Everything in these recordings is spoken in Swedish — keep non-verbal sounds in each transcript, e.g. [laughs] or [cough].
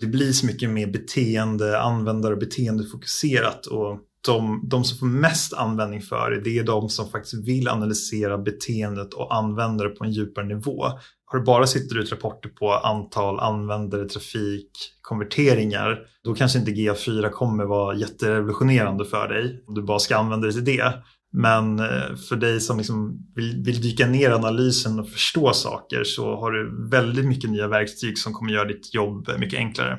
det blir så mycket mer beteende, användare och beteendefokuserat och de, de som får mest användning för det, det är de som faktiskt vill analysera beteendet och använda det på en djupare nivå. Har du bara sitter ut rapporter på antal användare, trafik, konverteringar, då kanske inte GA4 kommer vara jätterevolutionerande för dig om du bara ska använda det till det. Men eh, för dig som liksom vill, vill dyka ner i analysen och förstå saker så har du väldigt mycket nya verktyg som kommer göra ditt jobb mycket enklare.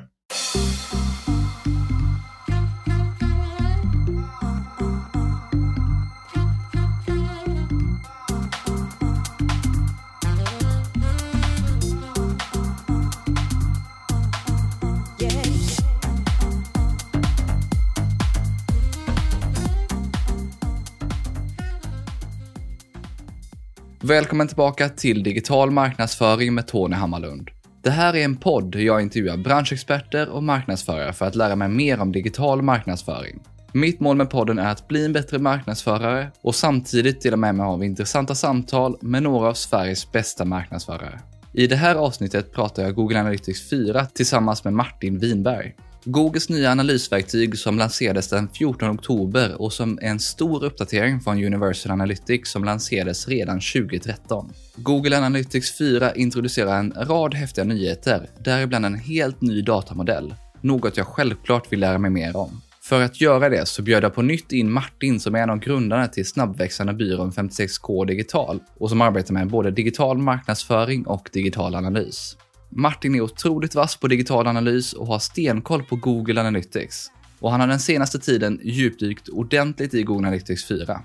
Välkommen tillbaka till Digital marknadsföring med Tony Hammarlund. Det här är en podd där jag intervjuar branschexperter och marknadsförare för att lära mig mer om digital marknadsföring. Mitt mål med podden är att bli en bättre marknadsförare och samtidigt dela med mig av intressanta samtal med några av Sveriges bästa marknadsförare. I det här avsnittet pratar jag Google Analytics 4 tillsammans med Martin Winberg. Googles nya analysverktyg som lanserades den 14 oktober och som är en stor uppdatering från Universal Analytics som lanserades redan 2013. Google Analytics 4 introducerar en rad häftiga nyheter, däribland en helt ny datamodell. Något jag självklart vill lära mig mer om. För att göra det så bjöd jag på nytt in Martin som är en av grundarna till snabbväxande byrån 56K Digital och som arbetar med både digital marknadsföring och digital analys. Martin är otroligt vass på digital analys och har stenkoll på Google Analytics. Och han har den senaste tiden djupdykt ordentligt i Google Analytics 4.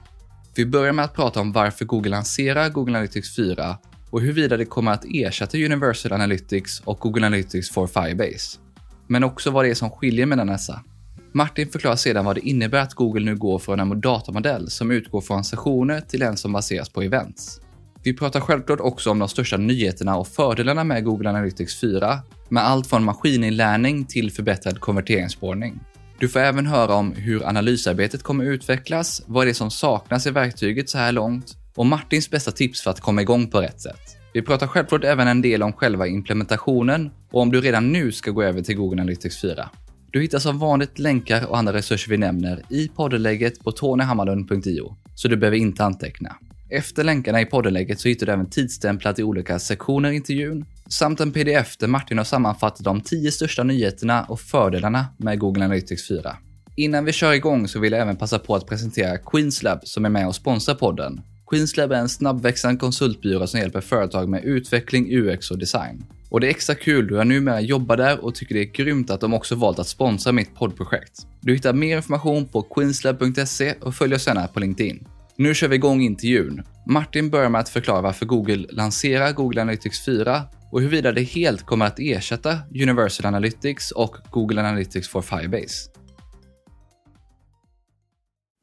Vi börjar med att prata om varför Google lanserar Google Analytics 4 och huruvida det kommer att ersätta Universal Analytics och Google Analytics for Firebase. Men också vad det är som skiljer mellan dessa. Martin förklarar sedan vad det innebär att Google nu går från en datamodell som utgår från sessioner till en som baseras på events. Vi pratar självklart också om de största nyheterna och fördelarna med Google Analytics 4, med allt från maskininlärning till förbättrad konverteringsspårning. Du får även höra om hur analysarbetet kommer utvecklas, vad det är som saknas i verktyget så här långt och Martins bästa tips för att komma igång på rätt sätt. Vi pratar självklart även en del om själva implementationen och om du redan nu ska gå över till Google Analytics 4. Du hittar som vanligt länkar och andra resurser vi nämner i poddenlägget på tonyhammarlund.io, så du behöver inte anteckna. Efter länkarna i poddenlägget så hittar du även tidsstämplat i olika sektioner i intervjun, samt en pdf där Martin har sammanfattat de 10 största nyheterna och fördelarna med Google Analytics 4. Innan vi kör igång så vill jag även passa på att presentera Queenslab som är med och sponsrar podden. Queenslab är en snabbväxande konsultbyrå som hjälper företag med utveckling, UX och design. Och det är extra kul då jag numera jobbar där och tycker det är grymt att de också valt att sponsra mitt poddprojekt. Du hittar mer information på queenslab.se och följ oss gärna på LinkedIn. Nu kör vi igång intervjun. Martin börjar med att förklara varför Google lanserar Google Analytics 4 och huruvida det helt kommer att ersätta Universal Analytics och Google Analytics for Firebase.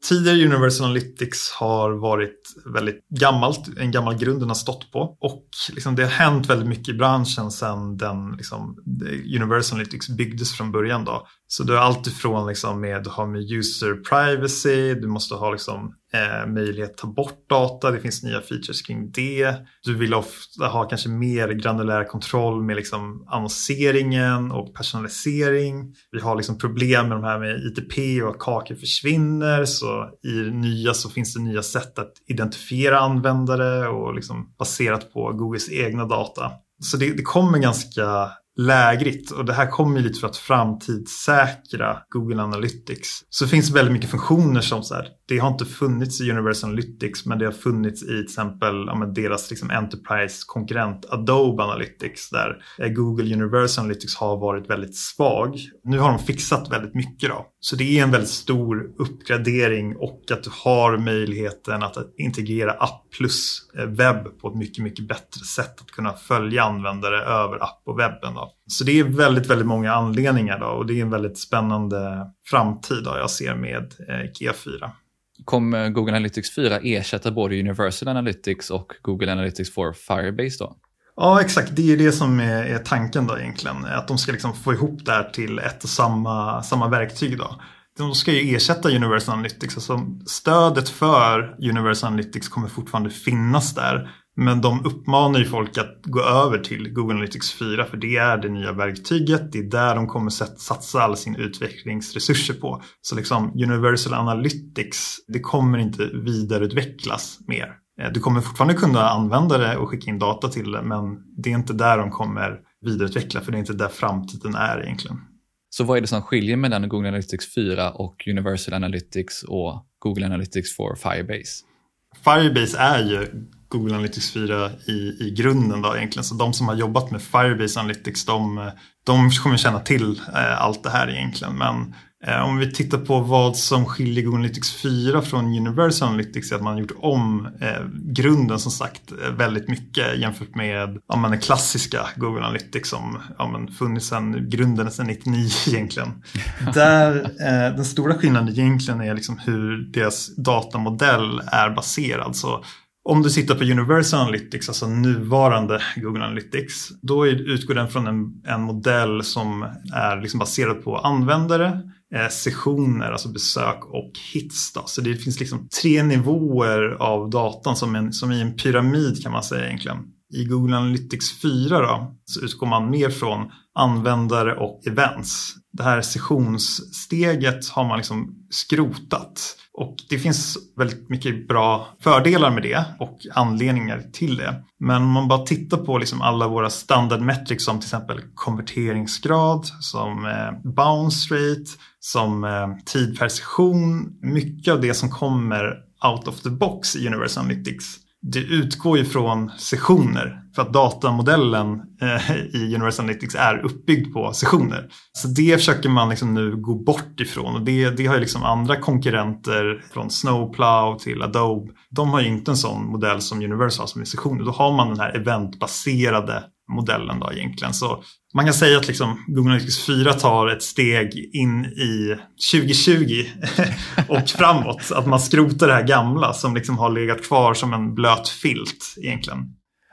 Tidigare Universal Analytics har varit väldigt gammalt, en gammal grund den har stått på. Och liksom det har hänt väldigt mycket i branschen sedan den, liksom, Universal Analytics byggdes från början. Då. Så du har allt ifrån liksom med, du har med user privacy, du måste ha liksom eh, möjlighet att ta bort data, det finns nya features kring det. Du vill ofta ha kanske mer granulär kontroll med liksom annonseringen och personalisering. Vi har liksom problem med de här med ITP och att kakor försvinner. Så i det nya så finns det nya sätt att identifiera användare och liksom baserat på Googles egna data. Så det, det kommer ganska lägrigt och det här kommer ju lite för att framtidssäkra Google Analytics. Så det finns väldigt mycket funktioner som så här, det har inte funnits i Universal Analytics men det har funnits i till exempel ja, deras liksom, Enterprise-konkurrent Adobe Analytics där Google Universal Analytics har varit väldigt svag. Nu har de fixat väldigt mycket då. Så det är en väldigt stor uppgradering och att du har möjligheten att integrera app plus eh, webb på ett mycket, mycket bättre sätt att kunna följa användare över app och webben. Då. Så det är väldigt, väldigt många anledningar då, och det är en väldigt spännande framtid då, jag ser med eh, IKEA 4. Kommer Google Analytics 4 ersätta både Universal Analytics och Google Analytics for Firebase då? Ja, exakt. Det är det som är, är tanken då egentligen. Att de ska liksom få ihop det här till ett och samma, samma verktyg. Då. De ska ju ersätta Universal Analytics. Alltså stödet för Universal Analytics kommer fortfarande finnas där. Men de uppmanar ju folk att gå över till Google Analytics 4 för det är det nya verktyget. Det är där de kommer satsa all sin utvecklingsresurser på. Så liksom Universal Analytics, det kommer inte vidareutvecklas mer. Eh, du kommer fortfarande kunna använda det och skicka in data till det men det är inte där de kommer vidareutveckla för det är inte där framtiden är egentligen. Så vad är det som skiljer mellan Google Analytics 4 och Universal Analytics och Google Analytics for Firebase? Firebase är ju Google Analytics 4 i, i grunden då egentligen. Så de som har jobbat med Firebase Analytics de, de kommer känna till eh, allt det här egentligen. Men om vi tittar på vad som skiljer Google Analytics 4 från Universal Analytics är att man har gjort om eh, grunden som sagt eh, väldigt mycket jämfört med ja, är klassiska Google Analytics som ja, man funnits sedan grunden sedan 99 [laughs] egentligen. [laughs] Där, eh, den stora skillnaden egentligen är liksom hur deras datamodell är baserad. Så om du tittar på Universal Analytics, alltså nuvarande Google Analytics, då utgår den från en, en modell som är liksom baserad på användare, eh, Eh, sessioner, alltså besök och hits. Då. Så det finns liksom tre nivåer av datan som, en, som i en pyramid kan man säga egentligen. I Google Analytics 4 då, så utgår man mer från användare och events. Det här sessionssteget har man liksom skrotat. Och det finns väldigt mycket bra fördelar med det och anledningar till det. Men om man bara tittar på liksom alla våra standardmetrics som till exempel konverteringsgrad, som eh, bounce rate, som eh, tid per session. Mycket av det som kommer out of the box i Universal Analytics det utgår ju från sessioner för att datamodellen eh, i Universal Analytics är uppbyggd på sessioner. Så det försöker man liksom nu gå bort ifrån och det, det har ju liksom andra konkurrenter från Snowplow till Adobe. De har ju inte en sån modell som Universal som är sessioner. Då har man den här eventbaserade modellen då egentligen. Så man kan säga att liksom Google Analytics 4 tar ett steg in i 2020 [laughs] och framåt. Att man skrotar det här gamla som liksom har legat kvar som en blöt filt egentligen.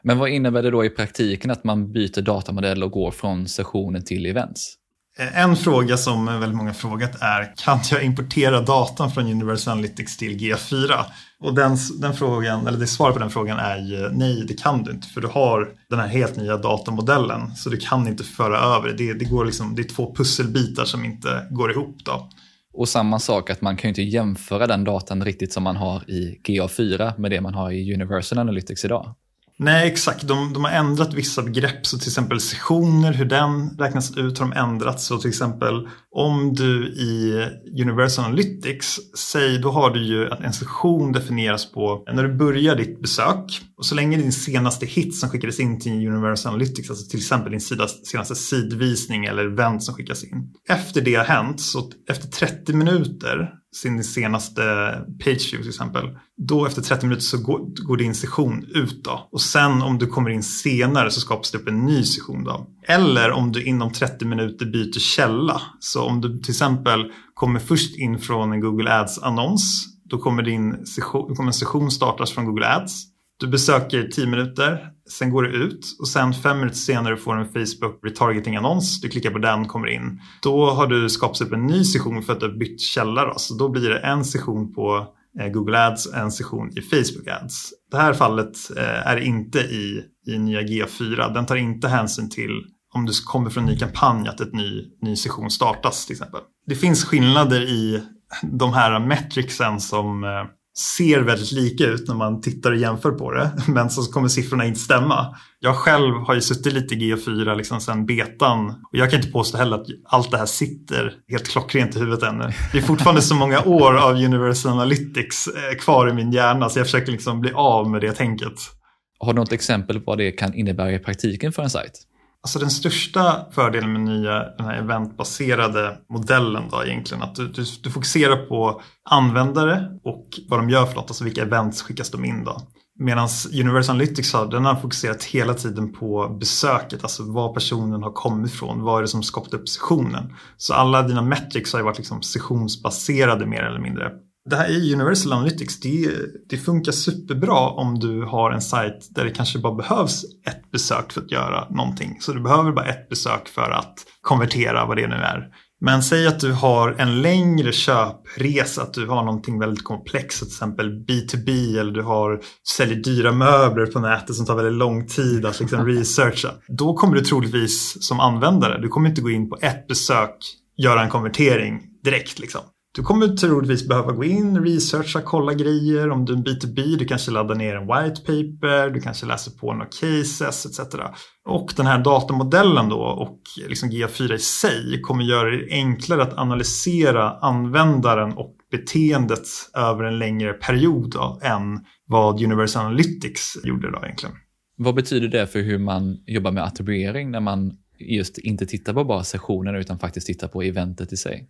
Men vad innebär det då i praktiken att man byter datamodell och går från sessioner till events? Eh, en fråga som väldigt många frågat är kan jag importera datan från Universal Analytics till G4? Och den, den frågan, eller det svaret på den frågan är ju nej, det kan du inte för du har den här helt nya datamodellen så du kan inte föra över det. Det, går liksom, det är två pusselbitar som inte går ihop. Då. Och samma sak att man kan ju inte jämföra den datan riktigt som man har i GA4 med det man har i Universal Analytics idag. Nej, exakt. De, de, har ändrat vissa begrepp. Så till exempel sessioner, hur den räknas ut har de ändrat. Så till exempel om du i Universal Analytics, säg då har du ju att en session definieras på när du börjar ditt besök och så länge din senaste hit som skickades in till Universal Analytics, alltså till exempel din senaste sidvisning eller event som skickas in. Efter det har hänt, så efter 30 minuter sin senaste pageview till exempel. Då efter 30 minuter så går, går din session ut då. Och sen om du kommer in senare så skapas det upp en ny session då. Eller om du inom 30 minuter byter källa. Så om du till exempel kommer först in från en Google Ads-annons. Då kommer din session, kommer en session startas från Google Ads. Du besöker 10 minuter, sen går du ut och sen fem minuter senare får du en Facebook retargeting-annons. Du klickar på den, kommer in. Då har du skapat upp en ny session för att du har bytt källa. Då. Så då blir det en session på eh, Google Ads, en session i Facebook Ads. Det här fallet eh, är inte i, i nya G4. Den tar inte hänsyn till om du kommer från en ny kampanj att en ny, ny session startas till exempel. Det finns skillnader i de här metricsen som eh, ser väldigt lika ut när man tittar och jämför på det. [laughs] Men så kommer siffrorna inte stämma. Jag själv har ju suttit lite i G4 liksom sedan betan. Och jag kan inte påstå heller att allt det här sitter helt klockrent i huvudet ännu. Det är fortfarande så många år av Universal Analytics eh, kvar i min hjärna så jag försöker liksom bli av med det tänket. Har du något exempel på vad det kan innebära i praktiken för en sajt? Alltså den största fördelen med nya den här eventbaserade modellen då egentligen att du, du, du, fokuserar på användare och vad de gör för något, alltså vilka events skickas de in då. Medan Universal Analytics har, den har fokuserat hela tiden på besöket, alltså var personen har kommit ifrån, vad är det som skapat upp sessionen. Så alla dina metrics har ju varit liksom sessionsbaserade mer eller mindre det här är Universal Analytics. Det, det funkar superbra om du har en sajt där det kanske bara behövs ett besök för att göra någonting. Så du behöver bara ett besök för att konvertera vad det nu är. Men säg att du har en längre köpresa, att du har någonting väldigt komplext, till exempel B2B eller du har, säljer dyra möbler på nätet som tar väldigt lång tid att liksom [laughs] researcha. Då kommer du troligtvis som användare, du kommer inte gå in på ett besök, göra en konvertering direkt. Liksom. Du kommer troligtvis behöva gå in, researcha, kolla grejer. Om du är en B2B, du kanske laddar ner en white paper, du kanske läser på några cases etc. Och den här datamodellen då och liksom GA4 i sig kommer göra det enklare att analysera användaren och beteendet över en längre period då, än vad Universal Analytics gjorde då egentligen. Vad betyder det för hur man jobbar med attribuering när man just inte tittar på bara sessionerna utan faktiskt tittar på eventet i sig?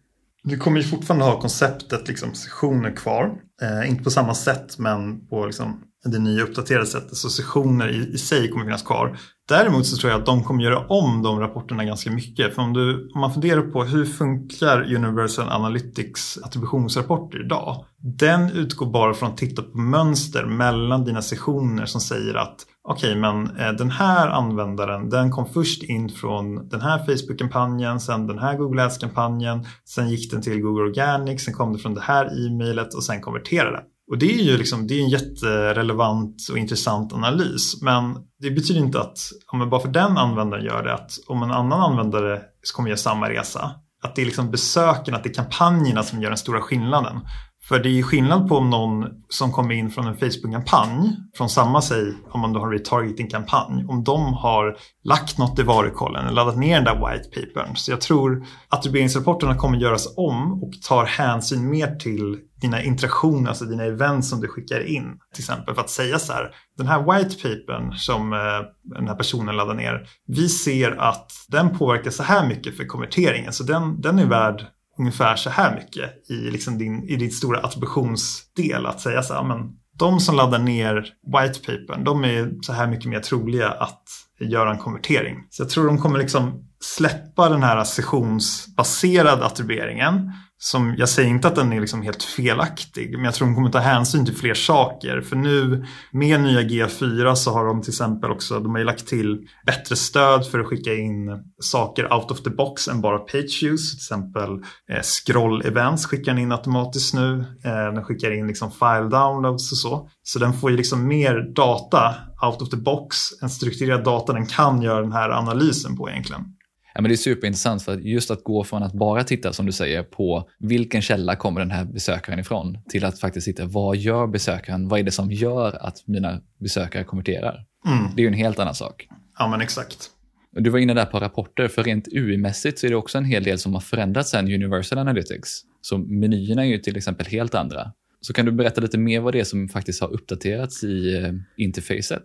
Vi kommer ju fortfarande ha konceptet liksom, sessioner kvar. Eh, inte på samma sätt men på liksom, det nya uppdaterade sättet. Så sessioner i, i sig kommer finnas kvar. Däremot så tror jag att de kommer göra om de rapporterna ganska mycket. För om, du, om man funderar på hur funkar Universal Analytics attributionsrapporter idag? Den utgår bara från att titta på mönster mellan dina sessioner som säger att okej, okay, men eh, den här användaren, den kom först in från den här Facebook-kampanjen, sen den här Google Ads-kampanjen, sen gick den till Google Organic, sen kom det från det här e-mailet och sen konverterade. Och det är ju liksom, det är en jätterelevant och intressant analys. Men det betyder inte att om bara för den användaren gör det, att om en annan användare kommer göra samma resa, att det är liksom besöken, att det är kampanjerna som gör den stora skillnaden. För det är ju skillnad på om någon som kommer in från en Facebook-kampanj, från samma sig om man då har retargeting-kampanj, om de har lagt något i varukollen eller laddat ner den där white papern. Så jag tror att attribueringsrapporterna kommer göras om och tar hänsyn mer till dina interaktioner, alltså dina event som du skickar in. Till exempel för att säga så här, den här white papern som eh, den här personen laddar ner, vi ser att den påverkar så här mycket för konverteringen, så den, den är värd ungefär så här mycket i, liksom din, i din stora attributionsdel. Att säga så här, men de som laddar ner whitepapern, de är så här mycket mer troliga att göra en konvertering. Så jag tror de kommer liksom släppa den här sessionsbaserade attribueringen som, jag säger inte att den är liksom helt felaktig, men jag tror de kommer ta hänsyn till fler saker. För nu med nya G4 så har de till exempel också, de har ju lagt till bättre stöd för att skicka in saker out of the box än bara page use. Till exempel eh, scroll events skickar den in automatiskt nu. Eh, den skickar in liksom file downloads och så. Så den får ju liksom mer data out of the box, en strukturerad data den kan göra den här analysen på egentligen. Ja, men det är superintressant för att just att gå från att bara titta, som du säger, på vilken källa kommer den här besökaren ifrån, till att faktiskt titta, vad gör besökaren? Vad är det som gör att mina besökare konverterar? Mm. Det är ju en helt annan sak. Ja, men exakt. Du var inne där på rapporter, för rent UI-mässigt så är det också en hel del som har förändrats sen Universal Analytics. Så menyerna är ju till exempel helt andra. Så kan du berätta lite mer vad det är som faktiskt har uppdaterats i eh, interfacet?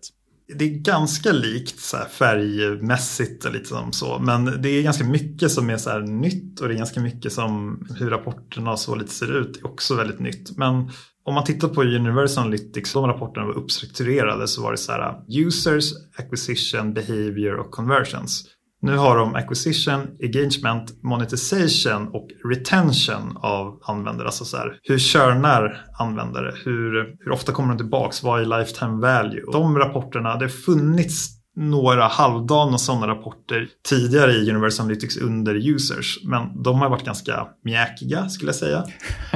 Det är ganska likt så här färgmässigt och lite som så. Men det är ganska mycket som är så nytt och det är ganska mycket som hur rapporterna och så lite ser ut är också väldigt nytt. Men om man tittar på Universal Analytics, de rapporterna var uppstrukturerade så var det så här uh, users, acquisition, behavior och conversions. Nu har de acquisition, engagement, monetization och retention av användare. Alltså så här, hur körnar användare? Hur, hur ofta kommer de tillbaks? Vad är lifetime value? De rapporterna, det har funnits några halvdana sådana rapporter tidigare i Universal Analytics under users. Men de har varit ganska mjäkiga skulle jag säga.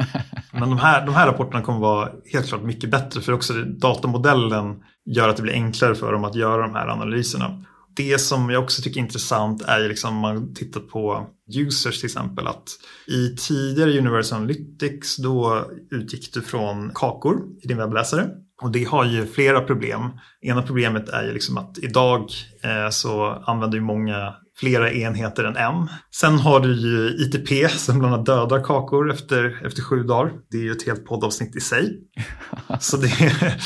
[laughs] Men de här, de här rapporterna kommer vara helt klart mycket bättre för också datamodellen gör att det blir enklare för dem att göra de här analyserna det som jag också tycker är intressant är ju liksom om man tittar på users till exempel att i tidigare Universal Analytics då utgick du från kakor i din webbläsare. Och det har ju flera problem. Ena problemet är ju liksom att idag eh, så använder ju många flera enheter än en. Sen har du ju ITP [laughs] som bland annat dödar kakor efter, efter sju dagar. Det är ju ett helt poddavsnitt i sig. [laughs] så det är,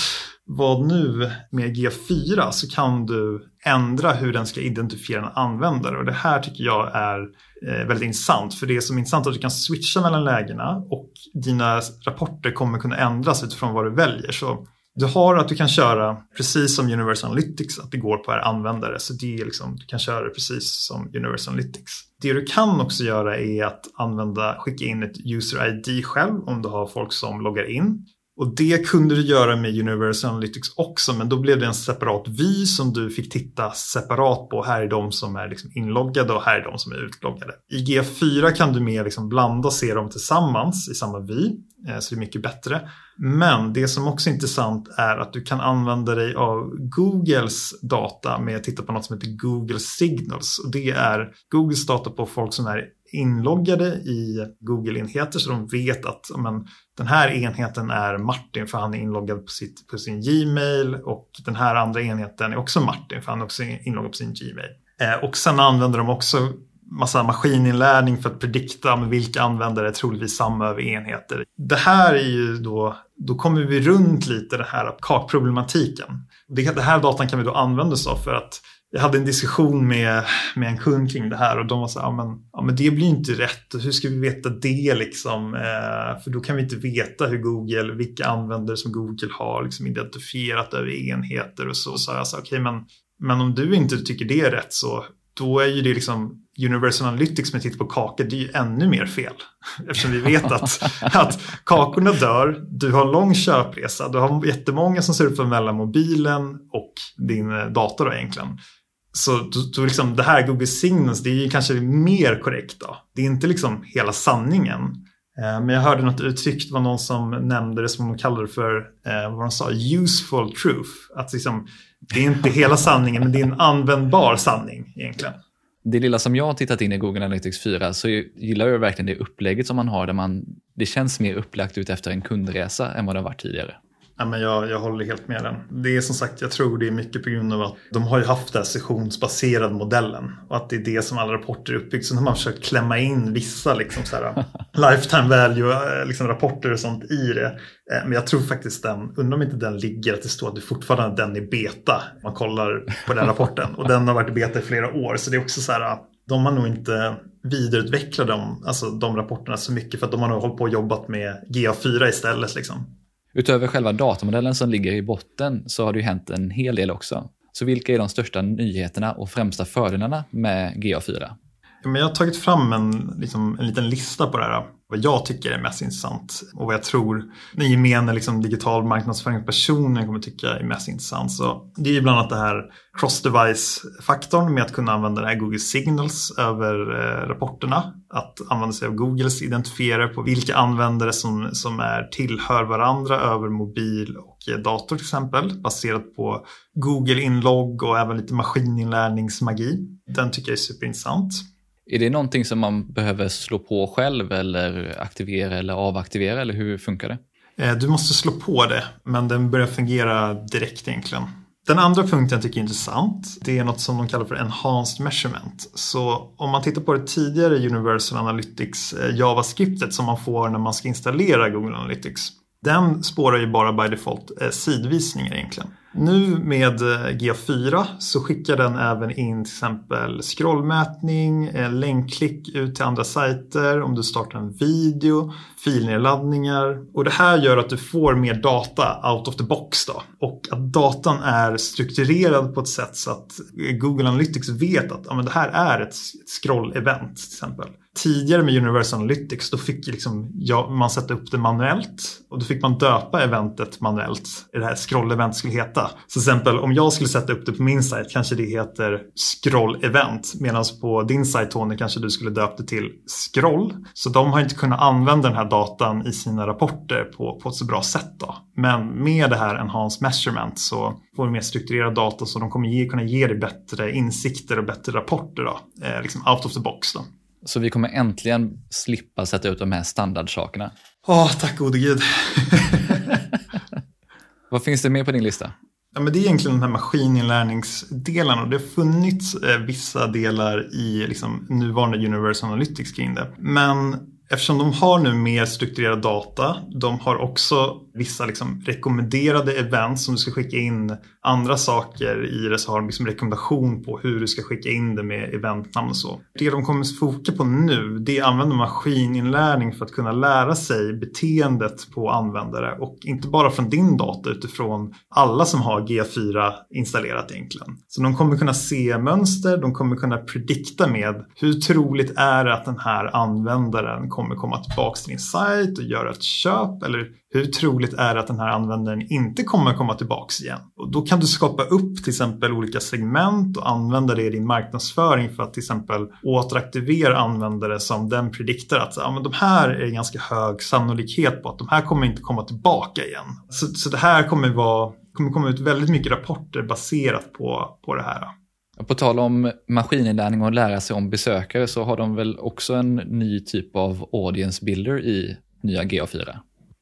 vad nu med G4 så kan du ändra hur den ska identifiera en användare och det här tycker jag är eh, väldigt intressant för det som är intressant är att du kan switcha mellan lägena och dina rapporter kommer kunna ändras utifrån vad du väljer. Så Du har att du kan köra precis som Universal Analytics, att det går per användare. Så det är liksom, du kan köra det precis som Universal Analytics. Det du kan också göra är att använda, skicka in ett user ID själv om du har folk som loggar in. Och det kunde du göra med Universal Analytics också, men då blev det en separat vy som du fick titta separat på. Här är de som är liksom inloggade och här är de som är utloggade. I G4 kan du mer liksom blanda och se dem tillsammans i samma vy, eh, så det är mycket bättre. Men det som också är intressant är att du kan använda dig av Googles data med att titta på något som heter Google Signals. Och det är Googles data på folk som är inloggade i Google-enheter så de vet att men, den här enheten är Martin för han är inloggad på, sitt, på sin Gmail och den här andra enheten är också Martin för han är också inloggad på sin Gmail. Eh, och sen använder de också massa maskininlärning för att predikta med vilka användare är troligtvis samma över enheter. Det här är ju då, då kommer vi runt lite den här kakproblematiken. Det, det här datan kan vi då använda oss av för att jag hade en diskussion med, med en kund kring det här och de var så här, ja men, ja, men det blir inte rätt. Hur ska vi veta det liksom? Eh, för då kan vi inte veta hur Google, vilka användare som Google har liksom identifierat över enheter och så. Så jag sa, okej okay, men, men om du inte tycker det är rätt så då är ju det liksom Universal Analytics med titt på kakor, det är ju ännu mer fel. [laughs] Eftersom vi vet att, [laughs] att kakorna dör, du har en lång köpresa, du har jättemånga som surfar mellan mobilen och din eh, dator då egentligen. Så då, liksom, det här Google Signals, det är ju kanske mer korrekt då. Det är inte liksom hela sanningen. Eh, men jag hörde något uttryck, det var någon som nämnde det som de kallade för, eh, vad de sa, useful truth. Att liksom, det är inte hela sanningen, men det är en användbar sanning egentligen. Det lilla som jag har tittat in i Google Analytics 4 så gillar jag verkligen det upplägget som man har där man, det känns mer upplagt ut efter en kundresa än vad det har varit tidigare. Ja, men jag, jag håller helt med den. Det är som sagt, jag tror det är mycket på grund av att de har ju haft den sessionsbaserade modellen och att det är det som alla rapporter är uppbyggt. Så har man försökt klämma in vissa liksom så här, [laughs] lifetime value liksom rapporter och sånt i det. Eh, men jag tror faktiskt den, undrar om inte den ligger att det står att det fortfarande den är beta. Man kollar på den rapporten och den har varit beta i flera år. Så det är också så här, de har nog inte vidareutvecklat dem, alltså de rapporterna så mycket för att de har nog hållit på och jobbat med GA4 istället. Liksom. Utöver själva datamodellen som ligger i botten så har det ju hänt en hel del också. Så vilka är de största nyheterna och främsta fördelarna med GA4? jag har tagit fram en, liksom, en liten lista på det här. Vad jag tycker är mest intressant och vad jag tror den gemene liksom, digital marknadsföringspersonen kommer tycka är mest intressant. Så det är ju bland annat det här cross-device-faktorn med att kunna använda det här Google Signals över eh, rapporterna. Att använda sig av Googles identifierare på vilka användare som, som är tillhör varandra över mobil och eh, dator till exempel. Baserat på Google inlogg och även lite maskininlärningsmagi. Den tycker jag är superintressant. Är det någonting som man behöver slå på själv eller aktivera eller avaktivera eller hur funkar det? Eh, du måste slå på det, men den börjar fungera direkt egentligen. Den andra punkten jag tycker är intressant, det är något som de kallar för enhanced measurement. Så om man tittar på det tidigare Universal Analytics-javascriptet eh, som man får när man ska installera Google Analytics. Den spårar ju bara by default eh, sidvisningar egentligen. Nu med eh, GA4 så skickar den även in till exempel scrollmätning, eh, länkklick ut till andra sajter, om du startar en video, filnedladdningar. Och det här gör att du får mer data out of the box då. Och att datan är strukturerad på ett sätt så att eh, Google Analytics vet att ja, men det här är ett scroll-event till exempel tidigare med Universal Analytics då fick liksom, ja, man sätta upp det manuellt och då fick man döpa eventet manuellt. Det här scroll-event skulle heta. Så till exempel om jag skulle sätta upp det på min sajt kanske det heter scroll-event medan på din sajt Tony kanske du skulle döpa det till scroll. Så de har inte kunnat använda den här datan i sina rapporter på, på ett så bra sätt. Då. Men med det här enhanced measurement så får du mer strukturerad data så de kommer ge, kunna ge dig bättre insikter och bättre rapporter då, eh, liksom out of the box. Då. Så vi kommer äntligen slippa sätta ut de här standardsakerna. Åh, oh, tack gode gud. [laughs] Vad finns det mer på din lista? Ja, men det är egentligen den här maskininlärningsdelen och det har funnits eh, vissa delar i liksom, nuvarande Universal Analytics kring det. Men eftersom de har nu mer strukturerad data, de har också vissa liksom rekommenderade events som du ska skicka in andra saker i det så har de liksom rekommendation på hur du ska skicka in det med eventnamn och så. Det de kommer foka på nu det är att använda maskininlärning för att kunna lära sig beteendet på användare och inte bara från din data utifrån alla som har G4 installerat egentligen. Så de kommer kunna se mönster, de kommer kunna predikta med hur troligt är det att den här användaren kommer komma tillbaka till din sajt och göra ett köp eller hur troligt är att den här användaren inte kommer komma tillbaka igen? Och då kan du skapa upp till exempel olika segment och använda det i din marknadsföring för att till exempel återaktivera användare som den prediktar att ja, men de här är ganska hög sannolikhet på att de här kommer inte komma tillbaka igen. Så, så det här kommer, vara, kommer komma ut väldigt mycket rapporter baserat på, på det här. På tal om maskininlärning och lära sig om besökare så har de väl också en ny typ av audience builder i nya GA4?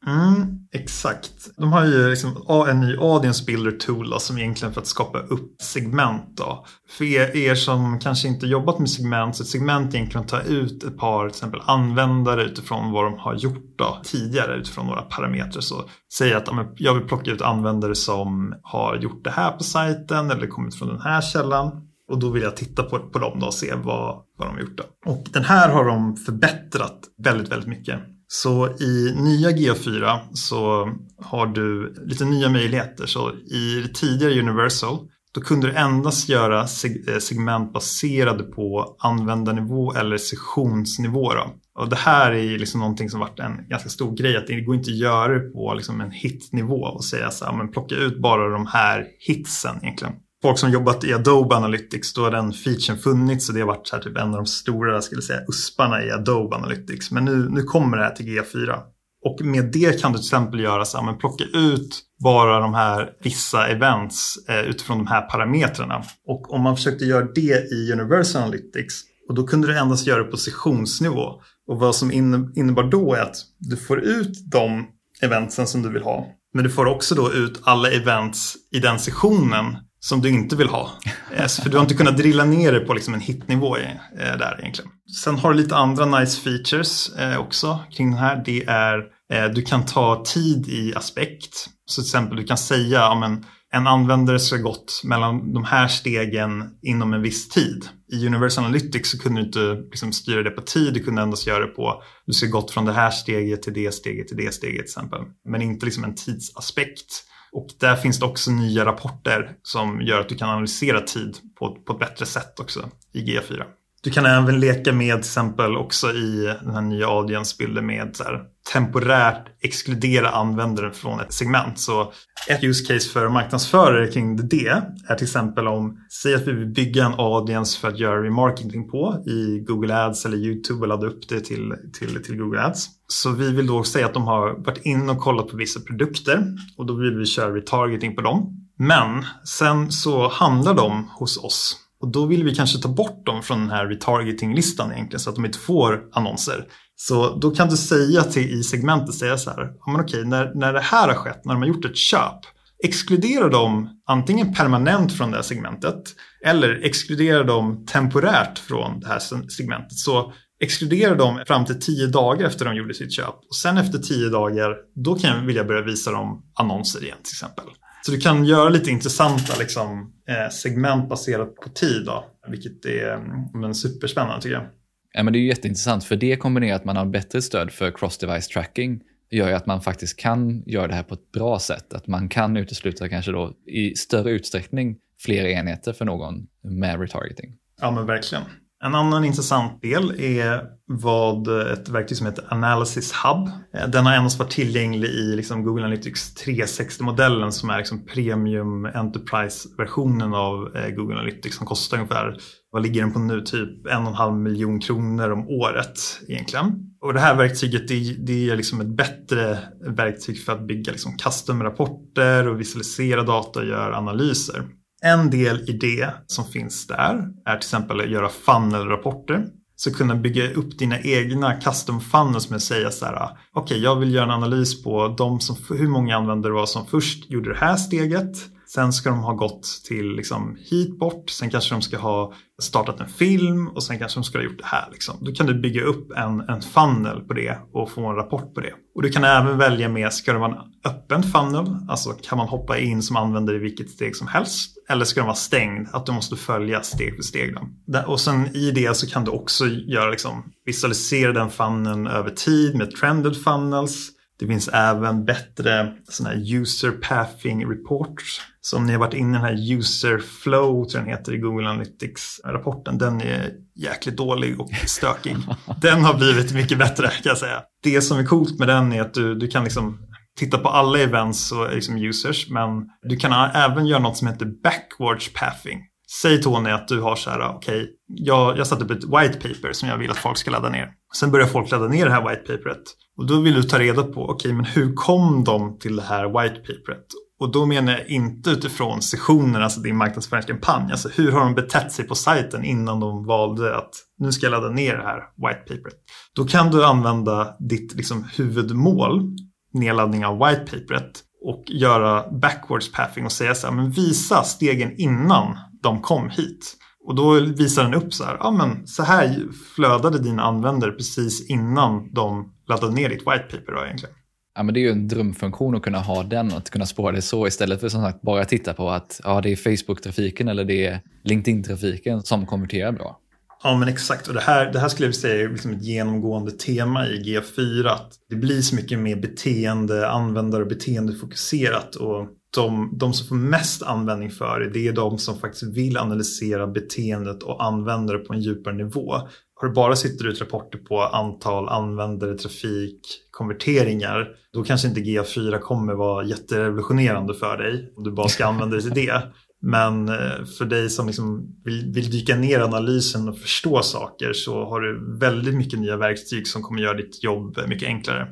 Mm, exakt. De har ju liksom en ny audience builder tool då, som egentligen för att skapa upp segment. Då. För er, er som kanske inte jobbat med segment så ett segment egentligen ta ut ett par till exempel användare utifrån vad de har gjort då, tidigare utifrån några parametrar. Så säg att jag vill plocka ut användare som har gjort det här på sajten eller kommit från den här källan. Och då vill jag titta på, på dem då och se vad, vad de har gjort. Då. Och den här har de förbättrat väldigt, väldigt mycket. Så i nya GA4 så har du lite nya möjligheter. Så i det tidigare Universal då kunde du endast göra eh, segment baserade på användarnivå eller sessionsnivå. Då. Och det här är liksom någonting som varit en ganska stor grej. Att det går inte att göra det på liksom en hitnivå och säga så här, men plocka ut bara de här hitsen egentligen folk som jobbat i Adobe Analytics, då har den featuren funnits och det har varit så här, typ en av de stora skulle säga, usparna i Adobe Analytics. Men nu, nu kommer det här till G4. Och med det kan du till exempel göra så här, men plocka ut bara de här vissa events eh, utifrån de här parametrarna. Och om man försökte göra det i Universal Analytics och då kunde du endast göra det på sessionsnivå. Och vad som innebar då är att du får ut de eventsen som du vill ha. Men du får också då ut alla events i den sessionen som du inte vill ha. [laughs] Yes, för du har inte kunnat drilla ner det på liksom en hitnivå eh, där egentligen. Sen har du lite andra nice features eh, också kring den här. Det är eh, du kan ta tid i aspekt. Så till exempel du kan säga ja, men, en användare ska gått mellan de här stegen inom en viss tid. I Universal Analytics så kunde du inte liksom, styra det på tid, du kunde endast göra det på du ska gått från det här steget till det steget till det steget till exempel. Men inte liksom en tidsaspekt. Och där finns det också nya rapporter som gör att du kan analysera tid på, på ett bättre sätt också i GA4. Du kan även leka med till exempel också i den här nya audiensbilden med så här, temporärt exkludera användaren från ett segment. Så ett use case för marknadsförare kring det är till exempel om, säg att vi vill bygga en audience för att göra remarketing på i Google Ads eller YouTube och ladda upp det till, till, till Google Ads. Så vi vill då säga att de har varit inne och kollat på vissa produkter och då vill vi köra retargeting på dem. Men sen så handlar de hos oss och då vill vi kanske ta bort dem från den här retargeting-listan egentligen så att de inte får annonser. Så då kan du säga till, i segmentet, säga så här, ja, men okej, när, när det här har skett, när de har gjort ett köp, exkludera dem antingen permanent från det här segmentet eller exkludera dem temporärt från det här segmentet. Så exkludera dem fram till tio dagar efter de gjorde sitt köp. Och sen efter tio dagar, då kan jag vilja börja visa dem annonser igen till exempel. Så du kan göra lite intressanta liksom, eh, segment baserat på tid, då, vilket är mm, men, superspännande tycker jag. Ja, men det är jätteintressant, för det kombinerat med att man har bättre stöd för cross-device tracking gör ju att man faktiskt kan göra det här på ett bra sätt. Att man kan utesluta kanske då i större utsträckning fler enheter för någon med retargeting. Ja, men verkligen. En annan intressant del är vad ett verktyg som heter Analysis Hub. Eh, den har endast varit tillgänglig i liksom Google Analytics 360-modellen som är liksom Premium Enterprise-versionen av eh, Google Analytics som kostar ungefär, vad ligger den på nu, typ en och en halv miljon kronor om året egentligen. Och det här verktyget det, det är liksom ett bättre verktyg för att bygga liksom custom-rapporter och visualisera data och göra analyser. En del i det som finns där är till exempel att göra funnel-rapporter. Så kunna bygga upp dina egna custom funnels med att säga så här. Ah, okej, okay, jag vill göra en analys på de som, hur många användare var som först gjorde det här steget. Sen ska de ha gått till liksom hit bort. Sen kanske de ska ha startat en film och sen kanske de ska ha gjort det här. Liksom. Då kan du bygga upp en, en funnel på det och få en rapport på det. Och du kan även välja med, ska det vara en öppen funnel? Alltså kan man hoppa in som användare i vilket steg som helst? Eller ska den vara stängd? Att du måste följa steg för steg. Då. Och sen i det så kan du också göra liksom, visualisera den funneln över tid med trended funnels. Det finns även bättre såna här user pathing reports. Så om ni har varit inne i den här user flow, tror jag den heter i Google Analytics-rapporten, den är jäkligt dålig och stökig. [laughs] den har blivit mycket bättre kan jag säga. Det som är coolt med den är att du, du kan liksom titta på alla events och liksom users, men du kan även göra något som heter backwards pathing. Säg Tony att du har så här, okej, okay, jag, jag satte upp ett white paper som jag vill att folk ska ladda ner. Sen börjar folk ladda ner det här white paperet. Och då vill du ta reda på, okej, okay, men hur kom de till det här white paperet? Och då menar jag inte utifrån sessionen, alltså din marknadsföringskampanj. Alltså hur har de betett sig på sajten innan de valde att nu ska jag ladda ner det här white paperet. Då kan du använda ditt liksom, huvudmål, nedladdning av white paperet och göra backwards pathing och säga så här, men visa stegen innan de kom hit. Och då visar den upp så här, ja men så här flödade dina användare precis innan de laddade ner ditt white paper då egentligen. Ja, men det är ju en drömfunktion att kunna ha den, att kunna spåra det så istället för som sagt bara titta på att ja, det är Facebook-trafiken eller det är LinkedIn-trafiken som konverterar bra. Ja men exakt och det här, det här skulle jag säga är liksom ett genomgående tema i G4. Att det blir så mycket mer beteende, användare och beteendefokuserat. Och de, de som får mest användning för det, det är de som faktiskt vill analysera beteendet och använda det på en djupare nivå. Har du bara sitter ut rapporter på antal användare, trafik, konverteringar, då kanske inte GA4 kommer vara jätterevolutionerande för dig om du bara ska använda dig till det. Men eh, för dig som liksom vill, vill, dyka ner i analysen och förstå saker så har du väldigt mycket nya verktyg som kommer göra ditt jobb mycket enklare.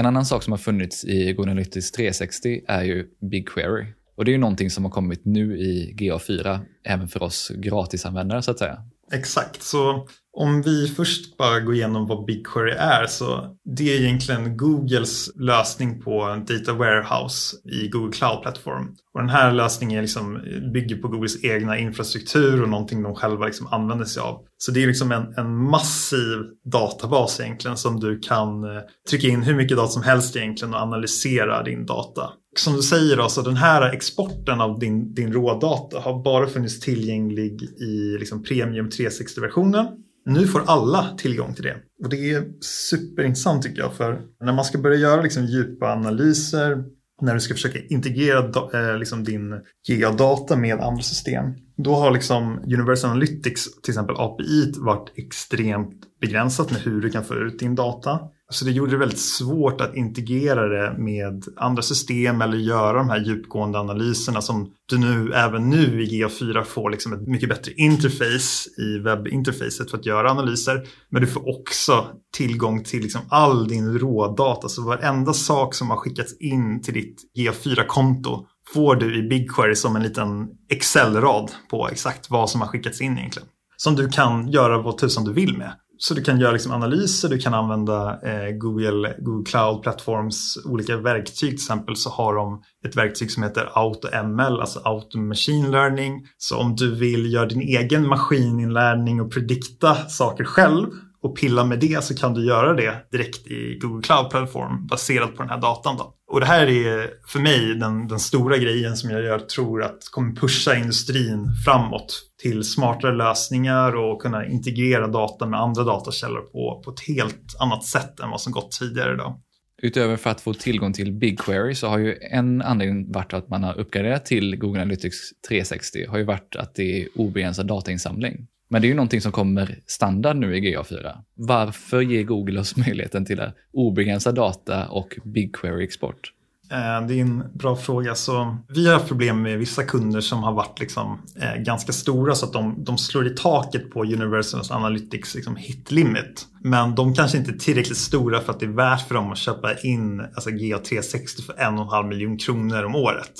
En annan sak som har funnits i Google Analytics 360 är ju BigQuery. Och det är ju någonting som har kommit nu i GA4, även för oss gratisanvändare så att säga. Exakt, så om vi först bara går igenom vad BigQuery är så det är egentligen Googles lösning på en data warehouse i Google Cloud Platform. Och den här lösningen liksom bygger på Googles egna infrastruktur och någonting de själva liksom använder sig av. Så det är liksom en, en massiv databas egentligen som du kan eh, trycka in hur mycket data som helst egentligen och analysera din data. Som du säger, då, så den här exporten av din, din rådata har bara funnits tillgänglig i liksom Premium 360-versionen. Nu får alla tillgång till det. Och det är superintressant tycker jag. För när man ska börja göra liksom djupa analyser, när du ska försöka integrera eh, liksom din geodata med andra system. Då har liksom Universal Analytics, till exempel API, varit extremt begränsat med hur du kan få ut din data. Så det gjorde det väldigt svårt att integrera det med andra system eller göra de här djupgående analyserna som du nu även nu i GA4 får liksom ett mycket bättre interface i webbinterfacet för att göra analyser. Men du får också tillgång till liksom all din rådata. Så varenda sak som har skickats in till ditt GA4-konto får du i BigQuery som en liten Excel-rad på exakt vad som har skickats in egentligen. Som du kan göra vad tusan du vill med. Så du kan göra liksom analyser, du kan använda eh, Google, Google Cloud Platforms olika verktyg. Till exempel så har de ett verktyg som heter AutoML, alltså Auto Machine Learning. Så om du vill göra din egen maskininlärning och predikta saker själv och pilla med det så kan du göra det direkt i Google Cloud Platform baserat på den här datan. Då. Och det här är för mig den, den stora grejen som jag gör, tror att kommer pusha industrin framåt till smartare lösningar och kunna integrera data med andra datakällor på, på ett helt annat sätt än vad som gått tidigare. Då. Utöver för att få tillgång till BigQuery så har ju en anledning varit att man har uppgraderat till Google Analytics 360 har ju varit att det är obegränsad datainsamling. Men det är ju någonting som kommer standard nu i GA4. Varför ger Google oss möjligheten till obegränsad data och BigQuery-export? Eh, det är en bra fråga. Så vi har haft problem med vissa kunder som har varit liksom, eh, ganska stora så att de, de slår i taket på Universal Analytics liksom, hit limit. Men de kanske inte är tillräckligt stora för att det är värt för dem att köpa in alltså, GA360 för en och en halv miljon kronor om året.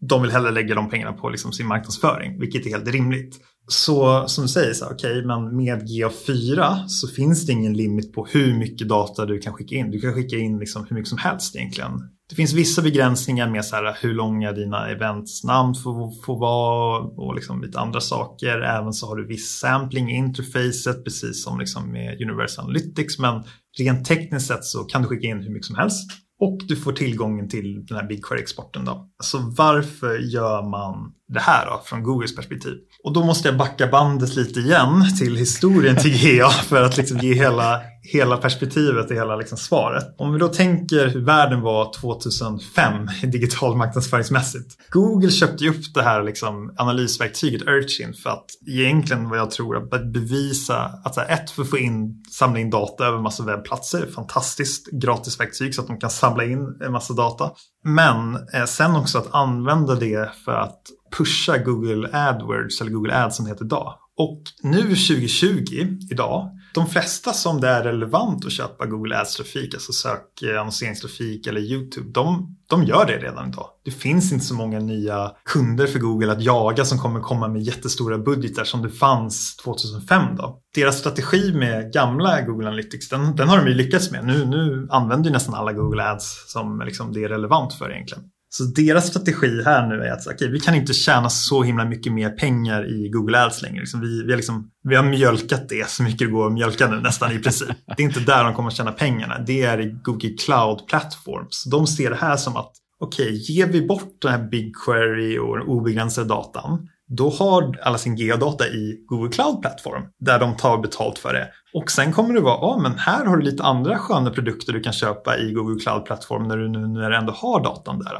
de vill hellre lägga de pengarna på liksom sin marknadsföring, vilket är helt rimligt. Så som du säger, så, okay, men med GA4 så finns det ingen limit på hur mycket data du kan skicka in. Du kan skicka in liksom hur mycket som helst egentligen. Det finns vissa begränsningar med så här, hur långa dina events namn får, får vara och liksom lite andra saker. Även så har du viss sampling i interfacet precis som liksom med Universal Analytics. Men rent tekniskt sett så kan du skicka in hur mycket som helst. Och du får tillgången till den här BigQuery-exporten. Då. Så varför gör man det här då, från Googles perspektiv? Och då måste jag backa bandet lite igen till historien till GA för att liksom ge hela, hela perspektivet och hela liksom svaret. Om vi då tänker hur världen var 2005 [laughs] digital marknadsföringsmässigt. Google köpte ju upp det här liksom analysverktyget Urchin för att egentligen vad jag tror att bevisa att så här, ett för att få in, samla in data över massa webbplatser, fantastiskt gratisverktyg så att de kan samla in en massa data. Men eh, sen också att använda det för att pusha Google AdWords eller Google Ads som det heter idag. Och nu 2020, idag, de flesta som det är relevant att köpa Google Ads-trafik, alltså sökannonseringstrafik eh, eller YouTube, de, de gör det redan idag. Det finns inte så många nya kunder för Google att jaga som kommer komma med jättestora budgetar som det fanns 2005. Då. Deras strategi med gamla Google Analytics, den, den har de ju lyckats med. Nu, nu använder ju nästan alla Google Ads som liksom det är relevant för egentligen. Så deras strategi här nu är att okay, vi kan inte tjäna så himla mycket mer pengar i Google Ads längre. Liksom vi, vi, liksom, vi har mjölkat det så mycket det går att mjölka nu nästan i princip. [laughs] Det är inte där de kommer att tjäna pengarna. Det är i Google Cloud Platforms. De ser det här som att okej, okay, ger vi bort den här BigQuery och den obegränsade datan då har alla sin geodata i Google Cloud Platform där de tar betalt för det. Och sen kommer det vara, ja ah, men här har du lite andra sköna produkter du kan köpa i Google Cloud Platform när du nu när du ändå har datan där.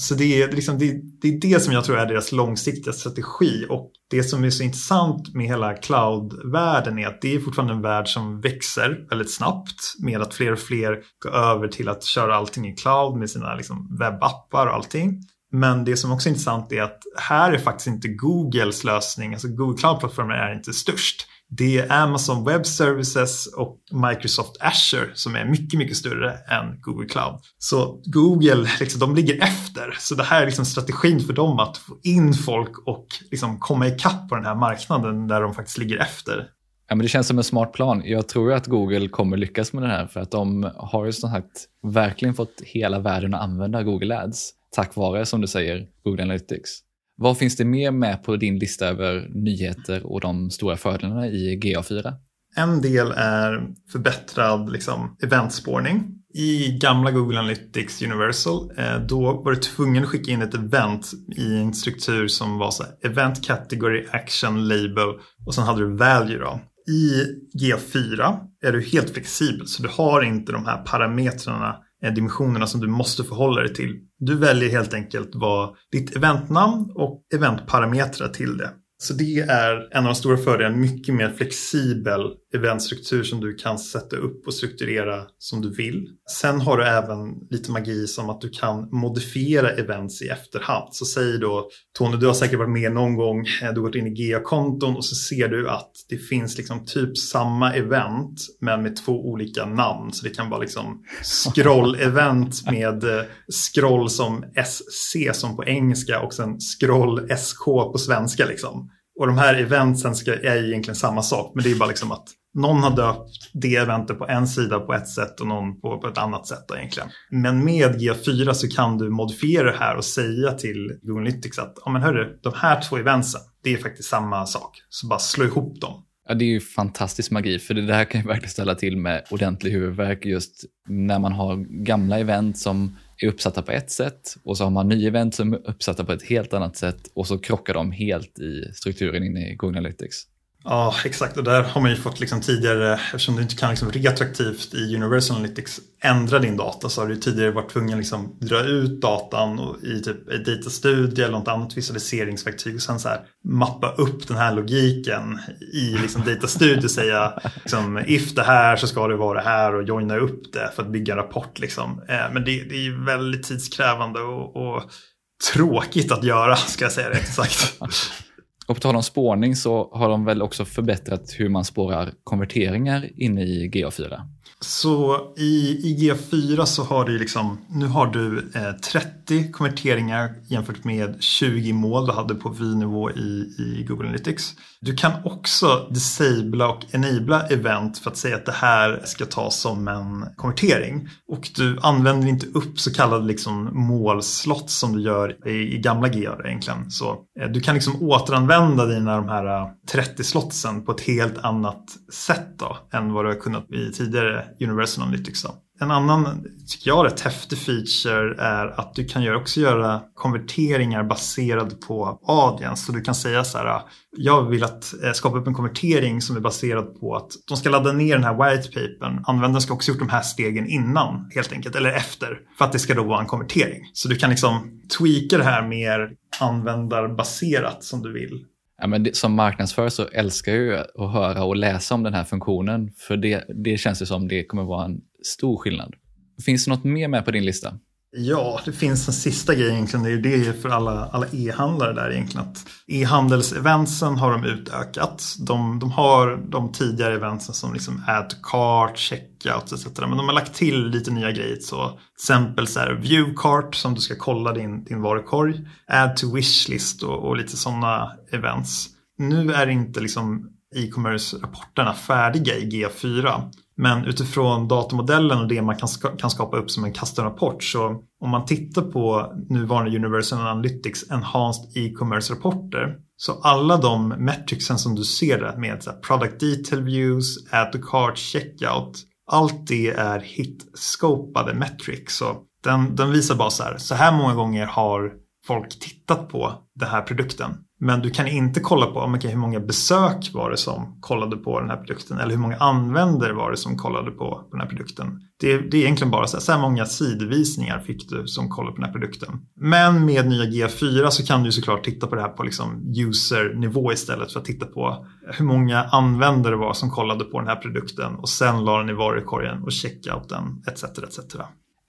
Så det är, liksom, det, det, är det som jag tror är deras långsiktiga strategi och det som är så intressant med hela cloud-världen är att det är fortfarande en värld som växer väldigt snabbt med att fler och fler går över till att köra allting i cloud med sina liksom, webbappar och allting. Men det som också är intressant är att här är faktiskt inte Googles lösning, alltså Google Cloud-plattformen är inte störst. Det är Amazon Web Services och Microsoft Azure som är mycket, mycket större än Google Cloud. Så Google, liksom, de ligger efter. Så det här är liksom strategin för dem att få in folk och liksom komma ikapp på den här marknaden där de faktiskt ligger efter. Ja, men det känns som en smart plan. Jag tror att Google kommer lyckas med det här för att de har ju som sagt verkligen fått hela världen att använda Google Ads tack vare, som du säger, Google Analytics. Vad finns det mer med på din lista över nyheter och de stora fördelarna i GA4? En del är förbättrad liksom, eventspårning. I gamla Google Analytics Universal eh, då var du tvungen att skicka in ett event i en struktur som var så här, Event Category Action Label och sen hade du Value. Då. I GA4 är du helt flexibel så du har inte de här parametrarna Eh, dimensionerna som du måste förhålla dig till. Du väljer helt enkelt vad ditt eventnamn och eventparametrar till det. Så det är en av de stora fördelarna, mycket mer flexibel eventstruktur som du kan sätta upp och strukturera som du vill. Sen har du även lite magi som att du kan modifiera events i efterhand. Så säg då Tony, du har säkert varit med någon gång, eh, du har gått in i GA-konton och så ser du att det finns liksom typ samma event men med två olika namn. Så det kan vara liksom scroll-event [laughs] med eh, scroll som SC som på engelska och sen scroll SK på svenska liksom. Och de här eventsen ska, är egentligen samma sak, men det är bara liksom att någon har döpt det eventet på en sida på ett sätt och någon på, på ett annat sätt då, egentligen. Men med G4 så kan du modifiera det här och säga till Google Analytics att ja, men hörru, de här två eventsen, det är faktiskt samma sak. Så bara slå ihop dem. Ja, det är ju fantastisk magi, för det där kan ju verkligen ställa till med ordentlig huvudvärk just när man har gamla event som är uppsatta på ett sätt och så har man nya event som är uppsatta på ett helt annat sätt och så krockar de helt i strukturen inne i Google Analytics. Ja, exakt. Och där har man ju fått liksom tidigare, eftersom du inte kan liksom retroaktivt i Universal Analytics ändra din data så har du tidigare varit tvungen att liksom dra ut datan och i typ ett datastudio eller något annat visualiseringsverktyg och sen så här mappa upp den här logiken i liksom datastudio och säga liksom, if det här så ska det vara det här och joina upp det för att bygga en rapport. Liksom. Eh, men det, det är väldigt tidskrävande och, och tråkigt att göra ska jag säga det exakt. [laughs] Och på tal om spårning så har de väl också förbättrat hur man spårar konverteringar inne i GA4? Så i, IG4 så har du liksom, nu har du eh, 30 konverteringar jämfört med 20 mål du hade på vy-nivå i, i Google Analytics. Du kan också disabla och enabla event för att säga att det här ska tas som en konvertering. Och du använder inte upp så kallade liksom målslott som du gör i, i gamla GR egentligen. Så eh, du kan liksom återanvända dina de här eh, 30 slotsen på ett helt annat sätt då, än vad du har kunnat i tidigare Universal Analytics. Då. En annan, tycker jag, rätt häftig feature är att du kan också göra konverteringar baserade på audience. Så du kan säga så här, ah, jag vill att eh, skapa upp en konvertering som är baserad på att de ska ladda ner den här whitepapern. Användaren ska också gjort de här stegen innan helt enkelt, eller efter, för att det ska då vara en konvertering. Så du kan liksom tweaka det här mer användarbaserat som du vill. Ja, men det, som marknadsförare så älskar jag ju att höra och läsa om den här funktionen, för det, det känns ju som det kommer vara en stor skillnad. Finns det något mer med på din lista? Ja, det finns en sista grej egentligen. Det är ju det för alla, alla e-handlare där egentligen. Att e-handelseventsen har de utökat. De, de har de tidigare eventsen som liksom add to cart, checkout etc. Men de har lagt till lite nya grejer. Så till exempel så här view cart som du ska kolla din, din varukorg. Add to wishlist och, och lite sådana events. Nu är inte liksom e-commerce-rapporterna färdiga i G4. Men utifrån datamodellen och det man kan, ska, kan skapa upp som en custom-rapport så om man tittar på nuvarande Universal Analytics Enhanced E-commerce-rapporter så alla de metricsen som du ser där med så product detail views, add to cart, checkout allt det är hit-scopade metrics. Så den, den visar bara så här, så här många gånger har folk tittat på den här produkten. Men du kan inte kolla på okay, hur många besök var det som kollade på den här produkten eller hur många användare var det som kollade på den här produkten. Det, det är egentligen bara så här, så här många sidvisningar fick du som kollade på den här produkten. Men med nya G4 så kan du såklart titta på det här på liksom user-nivå istället för att titta på hur många användare var som kollade på den här produkten och sen la den i varukorgen och checkouten etc. etc.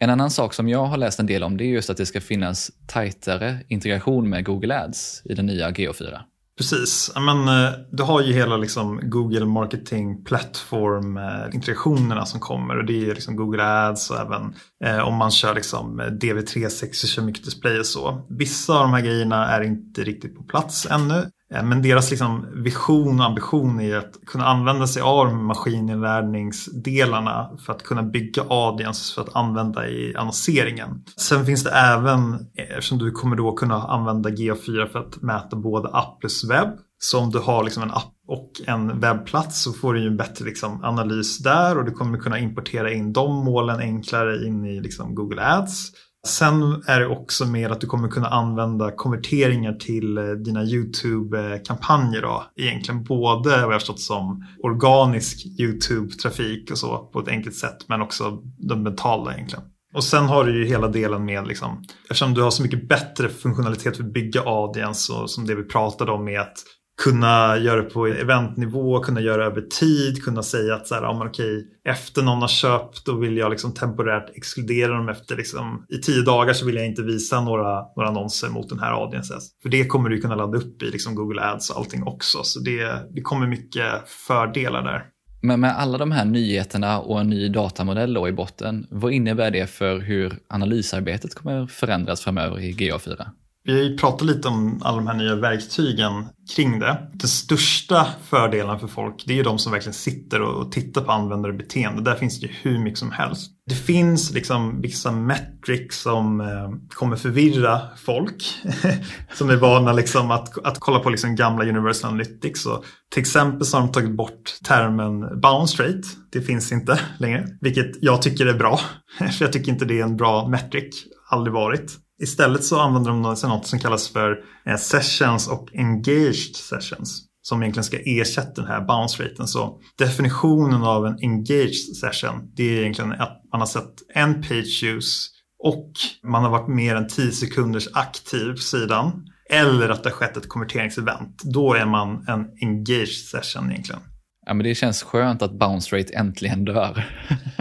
En annan sak som jag har läst en del om det är just att det ska finnas tajtare integration med Google Ads i den nya GO4. Precis, men eh, du har ju hela liksom Google Marketing Platform-integrationerna eh, som kommer och det är liksom Google Ads och även eh, om man kör liksom DV360 kör mycket display och så. Vissa av de här grejerna är inte riktigt på plats ännu. Eh, men deras liksom vision och ambition är att kunna använda sig av maskininlärningsdelarna för att kunna bygga audience för att använda i annonseringen. Sen finns det även, eh, eftersom du kommer då kunna använda GA4 för att mäta både app plus webb. Så om du har liksom en app och en webbplats så får du ju en bättre liksom analys där och du kommer kunna importera in de målen enklare in i liksom Google Ads. Sen är det också mer att du kommer kunna använda konverteringar till eh, dina YouTube-kampanjer då. Egentligen både vad jag förstått som organisk YouTube-trafik och så på ett enkelt sätt men också den mentala egentligen. Och sen har du ju hela delen med, liksom, eftersom du har så mycket bättre funktionalitet för att bygga audience och som det vi pratade om med att kunna göra det på eventnivå, kunna göra det över tid, kunna säga att så här, ja, men okej, efter någon har köpt då vill jag liksom temporärt exkludera dem efter liksom, i tio dagar så vill jag inte visa några, några annonser mot den här audiences. För det kommer du kunna ladda upp i liksom Google Ads och allting också. Så det, det kommer mycket fördelar där. Men med alla de här nyheterna och en ny datamodell då i botten, vad innebär det för hur analysarbetet kommer förändras framöver i GA4? Vi har ju pratat lite om alla de här nya verktygen kring det. Den största fördelen för folk det är de som verkligen sitter och tittar på användarbeteende. Där finns det ju hur mycket som helst. Det finns liksom vissa metrics som eh, kommer förvirra folk [laughs] som är vana liksom att, att kolla på liksom gamla Universal Analytics. Och till exempel så har de tagit bort termen bounce rate. Det finns inte längre, vilket jag tycker är bra. [laughs] för jag tycker inte det är en bra metric, aldrig varit. Istället så använder de något som kallas för eh, sessions och engaged sessions. Som egentligen ska ersätta den här bounce raten. Så definitionen av en engaged session det är egentligen att man har sett en page use och man har varit mer än 10 sekunders aktiv på sidan. Eller att det har skett ett konverteringsevent. Då är man en engaged session egentligen. Ja, men det känns skönt att bounce rate äntligen dör. [laughs]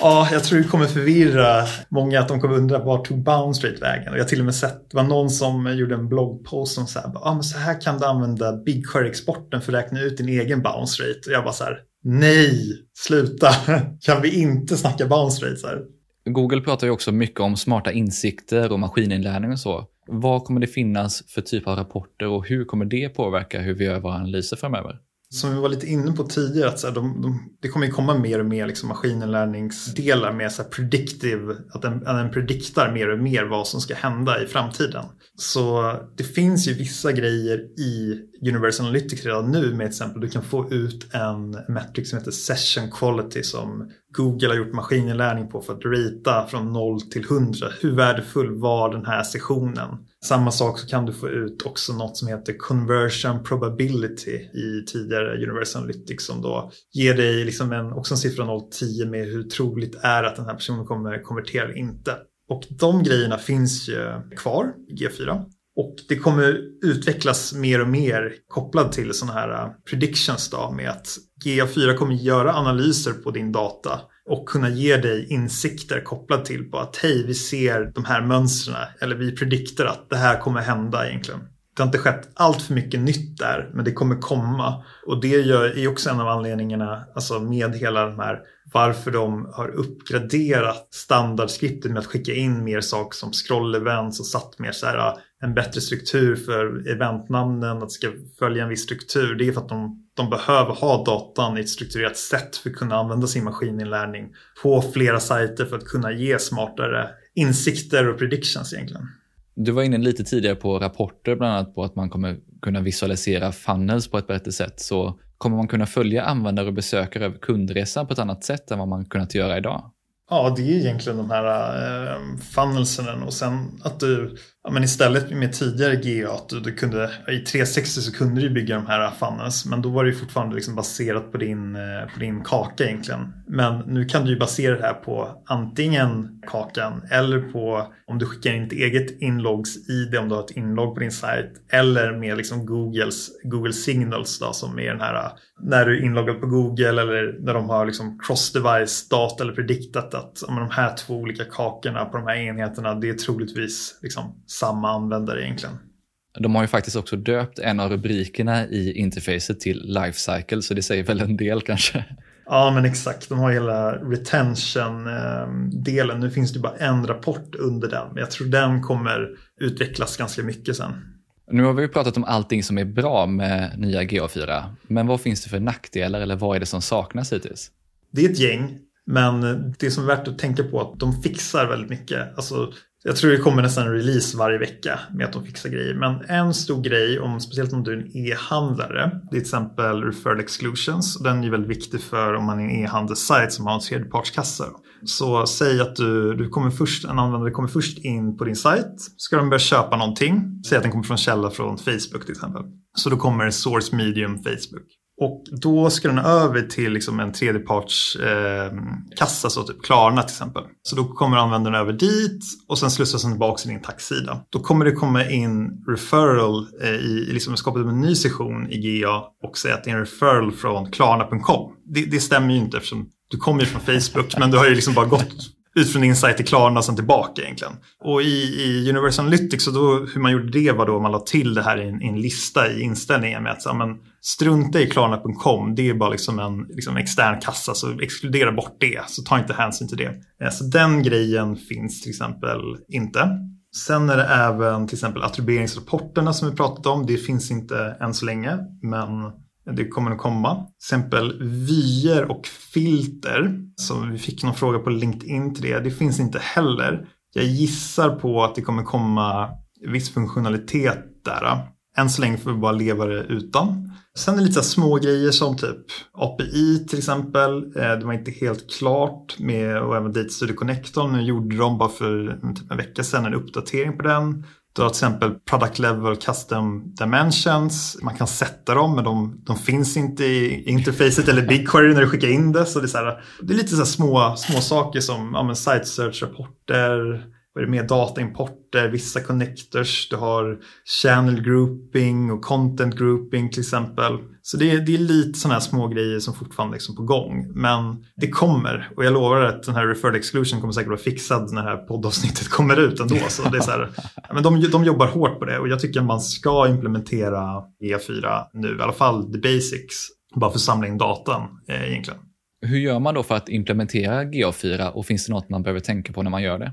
Ja, jag tror det kommer förvirra många att de kommer undra vart tog bounce rate vägen? Och jag har till och med sett, det var någon som gjorde en bloggpost som sa ah, men så här kan du använda BigQuery-exporten för att räkna ut din egen bounce rate. Och jag bara så här, nej, sluta, [laughs] kan vi inte snacka bounce Så här? Google pratar ju också mycket om smarta insikter och maskininlärning och så. Vad kommer det finnas för typ av rapporter och hur kommer det påverka hur vi gör våra analyser framöver? Som vi var lite inne på tidigare, att så här, de, de, det kommer ju komma mer och mer liksom maskininlärningsdelar med så här predictive, att den, att den prediktar mer och mer vad som ska hända i framtiden. Så det finns ju vissa grejer i Universal Analytics redan nu med till exempel du kan få ut en metric som heter Session Quality som Google har gjort maskininlärning på för att rita från 0 till 100. Hur värdefull var den här sessionen? Samma sak så kan du få ut också något som heter conversion probability i tidigare Universal Analytics som då ger dig liksom en, också en siffra 0 till 10 med hur troligt är att den här personen kommer konvertera eller inte. Och de grejerna finns ju kvar i G4. Och det kommer utvecklas mer och mer kopplat till sådana här äh, predictions då med att GA4 kommer göra analyser på din data och kunna ge dig insikter kopplat till på att hej, vi ser de här mönstren eller vi prediktar att det här kommer hända egentligen. Det har inte skett allt för mycket nytt där, men det kommer komma. Och det är också en av anledningarna alltså med hela de här varför de har uppgraderat standardskriptet med att skicka in mer saker som scroll-events och satt mer så här äh, en bättre struktur för eventnamnen, att det ska följa en viss struktur. Det är för att de, de behöver ha datan i ett strukturerat sätt för att kunna använda sin maskininlärning på flera sajter för att kunna ge smartare insikter och predictions egentligen. Du var inne lite tidigare på rapporter, bland annat på att man kommer kunna visualisera funnels på ett bättre sätt. Så kommer man kunna följa användare och besökare över kundresan på ett annat sätt än vad man kunnat göra idag? Ja, det är egentligen de här eh, funnelsen och sen att du ja, men istället med tidigare GA att du, du kunde i 360 så kunde du bygga de här funnels men då var det ju fortfarande liksom baserat på din, eh, på din kaka egentligen. Men nu kan du ju basera det här på antingen kakan eller på om du skickar in ditt eget inloggs i det om du har ett inlogg på din sajt eller med liksom Googles Google Signals då, som är den här eh, när du är inloggad på Google eller när de har liksom cross-device data eller prediktat att om de här två olika kakorna på de här enheterna det är troligtvis liksom samma användare egentligen. De har ju faktiskt också döpt en av rubrikerna i interfacet till Lifecycle, så det säger väl en del kanske. Ja, men exakt. De har hela retention-delen. Nu finns det bara en rapport under den, men jag tror den kommer utvecklas ganska mycket sen. Nu har vi pratat om allting som är bra med nya GA4, men vad finns det för nackdelar eller vad är det som saknas hittills? Det är ett gäng, men det som är värt att tänka på är att de fixar väldigt mycket. Alltså, jag tror det kommer nästan en release varje vecka med att de fixar grejer. Men en stor grej, om, speciellt om du är en e-handlare, det är till exempel referred exclusions. Den är väldigt viktig för om man är en e-handelssajt som har en tredjepartskassa. Så säg att du, du kommer först, en användare kommer först in på din sajt. Ska de börja köpa någonting, säg att den kommer från källa från Facebook till exempel. Så då kommer source medium Facebook. Och då ska den över till liksom en tredjeparts eh, kassa, så typ Klarna till exempel. Så då kommer användaren över dit och sen slussas den tillbaka till din taxsida. Då kommer det komma in referral eh, i, liksom skapa en ny session i GA och säga att det är en referral från klarna.com. Det, det stämmer ju inte eftersom du kommer ju från Facebook men du har ju liksom bara gått ut från din sajt till Klarna och sen tillbaka egentligen. Och i, i Universal Analytics, så då, hur man gjorde det var då man la till det här i en, i en lista i inställningen med att så, men, strunta i Klarna.com, det är bara liksom en liksom extern kassa, så exkludera bort det, så ta inte hänsyn till det. Eh, så den grejen finns till exempel inte. Sen är det även till exempel attribueringsrapporterna som vi pratat om. Det finns inte än så länge, men det kommer att komma. Till exempel vyer och filter. Som vi fick någon fråga på LinkedIn till det. Det finns inte heller. Jag gissar på att det kommer komma viss funktionalitet där. Än så länge får vi bara leva det utan. Sen är det lite små grejer som typ API till exempel. Eh, det var inte helt klart med och även Data Studio Connector. Nu gjorde de bara för typ en vecka sedan en uppdatering på den. Du har till exempel product level custom dimensions. Man kan sätta dem men de, de finns inte i interfacet eller BigQuery när du skickar in det. Så det är, så här, det är lite så små, små saker som ja, site search-rapporter, vad är det mer, dataimporter, vissa connectors, du har channel grouping och content grouping till exempel. Så det är, det är lite sådana här små grejer som fortfarande är liksom på gång. Men det kommer och jag lovar att den här referred exclusion kommer säkert vara fixad när det här poddavsnittet kommer ut ändå. Så det är så här, men de, de jobbar hårt på det och jag tycker att man ska implementera E4 nu, i alla fall the basics. bara för att samla in datan eh, egentligen. Hur gör man då för att implementera GA4 och finns det något man behöver tänka på när man gör det?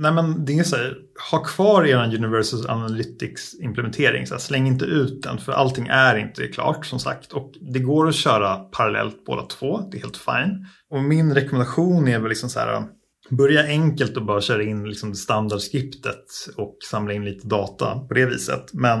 Nej men det är så här, ha kvar er Universal Analytics implementering. Så här, släng inte ut den för allting är inte klart som sagt. Och det går att köra parallellt båda två, det är helt fine. Och min rekommendation är väl liksom så här, börja enkelt och bara köra in liksom standardskriptet och samla in lite data på det viset. Men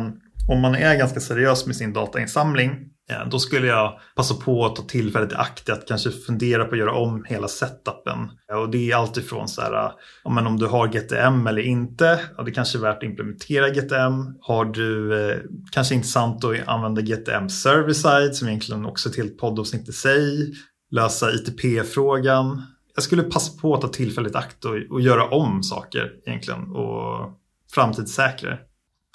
om man är ganska seriös med sin datainsamling Eh, då skulle jag passa på att ta tillfället i akt att kanske fundera på att göra om hela setupen. Eh, och det är alltifrån så här, eh, om du har GTM eller inte, och det kanske är värt att implementera GTM. Har du eh, kanske intressant att använda GTM Server-side som egentligen också är ett helt poddavsnitt i sig. Lösa ITP-frågan. Jag skulle passa på att ta tillfället i akt och, och göra om saker egentligen och framtidssäkra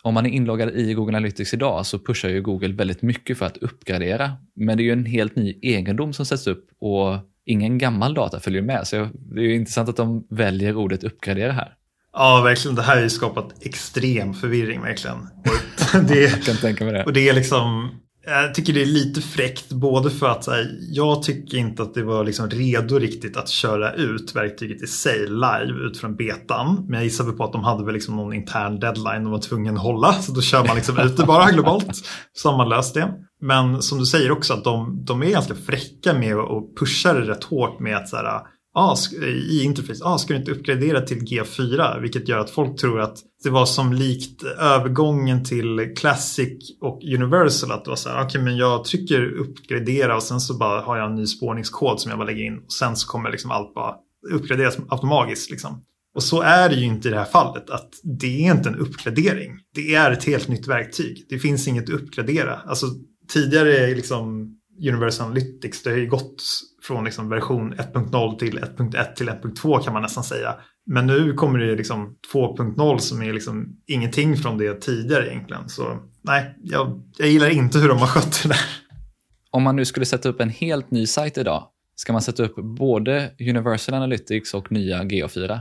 om man är inloggad i Google Analytics idag så pushar ju Google väldigt mycket för att uppgradera. Men det är ju en helt ny egendom som sätts upp och ingen gammal data följer med. Så det är ju intressant att de väljer ordet uppgradera här. Ja, verkligen. Det här har ju skapat extrem förvirring verkligen. Och [laughs] det, jag kan tänka mig det. Och det är liksom jag tycker det är lite fräckt både för att här, jag tycker inte att det var liksom redo riktigt att köra ut verktyget i sig live ut från betan. Men jag gissar på att de hade väl liksom någon intern deadline de var tvungna att hålla. Så då kör man liksom ut det bara globalt. Så har man löst det. Men som du säger också att de, de är ganska fräcka med att pusha det rätt hårt med att så här, ah, i interface, ah, ska du inte uppgradera till G4? Vilket gör att folk tror att det var som likt övergången till Classic och Universal. Att det var så här, okay, men jag trycker uppgradera och sen så bara har jag en ny spårningskod som jag bara lägger in. Och sen så kommer liksom allt bara uppgraderas automatiskt. Liksom. Och så är det ju inte i det här fallet. Att det är inte en uppgradering. Det är ett helt nytt verktyg. Det finns inget att uppgradera. Alltså tidigare liksom Universal Analytics. Det har ju gått från liksom version 1.0 till 1.1 till 1.2 kan man nästan säga. Men nu kommer det liksom 2.0 som är liksom ingenting från det tidigare egentligen. Så nej, jag, jag gillar inte hur de har skött det där. Om man nu skulle sätta upp en helt ny sajt idag, ska man sätta upp både Universal Analytics och nya GA4?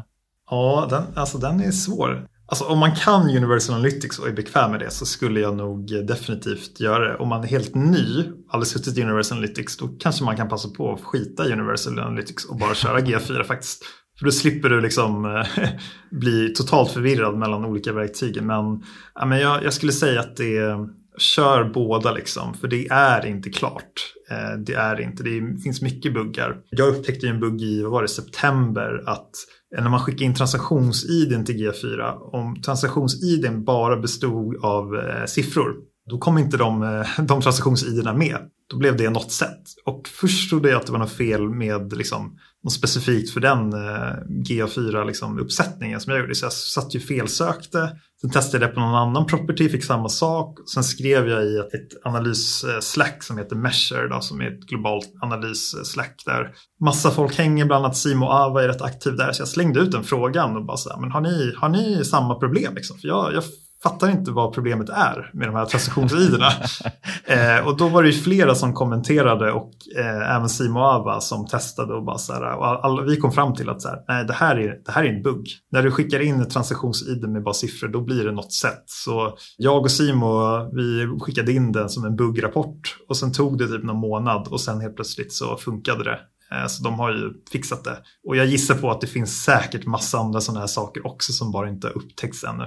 Ja, den, alltså den är svår. Alltså om man kan Universal Analytics och är bekväm med det så skulle jag nog eh, definitivt göra det. Om man är helt ny, aldrig suttit i Universal Analytics, då kanske man kan passa på att skita i Universal Analytics och bara köra [laughs] G4 faktiskt. För då slipper du liksom eh, [laughs] bli totalt förvirrad mellan olika verktyg. Men, ja, men jag, jag skulle säga att det kör båda liksom, för det är inte klart. Eh, det är inte, det finns mycket buggar. Jag upptäckte en bugg i, vad var det, september att när man skickar in transaktionsiden till G4, om transaktionsiden bara bestod av eh, siffror, då kom inte de, eh, de transaktionsiderna med. Då blev det något sätt. Och först trodde jag att det var något fel med liksom, något specifikt för den eh, GA4-uppsättningen liksom, som jag gjorde. Så jag satt ju felsökte. Sen testade jag på någon annan property, fick samma sak. Sen skrev jag i ett analys-slack som heter Measure, då, som är ett globalt analys-slack där massa folk hänger, bland annat Simo Ava är rätt aktiv där. Så jag slängde ut den frågan och bara så här, men har ni, har ni samma problem? Liksom? För jag, jag fattar inte vad problemet är med de här transaktionsidorna. [laughs] eh, och då var det ju flera som kommenterade och eh, även Simo Ava som testade och bara så här, och alla, vi kom fram till att så här, nej, det, här är, det här är en bugg. När du skickar in ett transaktions-id med bara siffror då blir det något sätt. Så jag och Simo vi skickade in den som en buggrapport och sen tog det typ någon månad och sen helt plötsligt så funkade det. Eh, så de har ju fixat det. Och jag gissar på att det finns säkert massa andra sådana här saker också som bara inte har upptäckts ännu.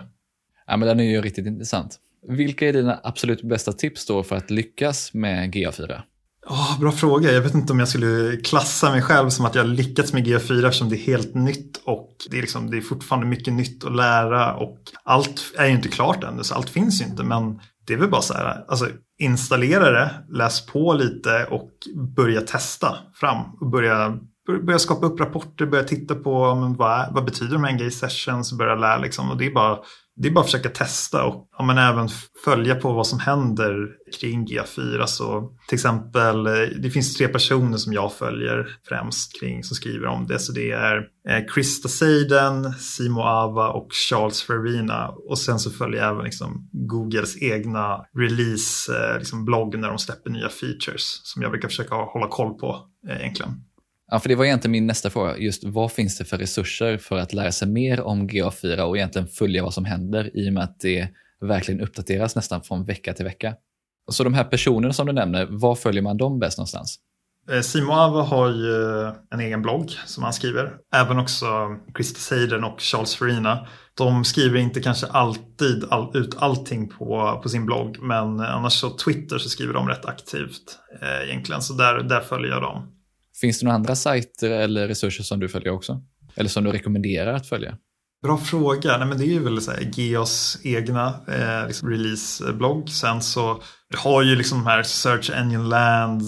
Ja, men den är ju riktigt intressant. Vilka är dina absolut bästa tips då för att lyckas med GA4? Oh, bra fråga. Jag vet inte om jag skulle klassa mig själv som att jag lyckats med GA4 eftersom det är helt nytt och det är, liksom, det är fortfarande mycket nytt att lära och allt är ju inte klart ännu så allt finns ju inte. Men det är väl bara så här, alltså installera det, läs på lite och börja testa fram och börja börja skapa upp rapporter, börja titta på men vad, vad betyder de här engage sessions, börja lära liksom. Och det är bara det är bara att försöka testa och ja, men även följa på vad som händer kring G4. Så till exempel, eh, det finns tre personer som jag följer främst kring som skriver om det. Så det är eh, Krista Seiden, Simo Ava och Charles Ferrina. Och sen så följer jag även liksom Googles egna release-blogg eh, liksom när de släpper nya features som jag brukar försöka hålla koll på egentligen. Ja, för det var egentligen min nästa fråga. Just vad finns det för resurser för att lära sig mer om GA4 och egentligen följa vad som händer i och med att det verkligen uppdateras nästan från vecka till vecka? Så de här personerna som du nämner, var följer man dem bäst någonstans? Eh, Simon Ava har ju eh, en egen blogg som han skriver. Även också Christer Seiden och Charles Farina. De skriver inte kanske alltid all, ut allting på, på sin blogg. Men eh, annars så Twitter så skriver de rätt aktivt eh, egentligen. Så där, där följer jag dem. Finns det några andra sajter eller resurser som du följer också? Eller som du rekommenderar att följa? Bra fråga. Nej, men det är ju väl så här, Geos egna eh, liksom releaseblogg. Sen så du har ju liksom de här Search Engine Land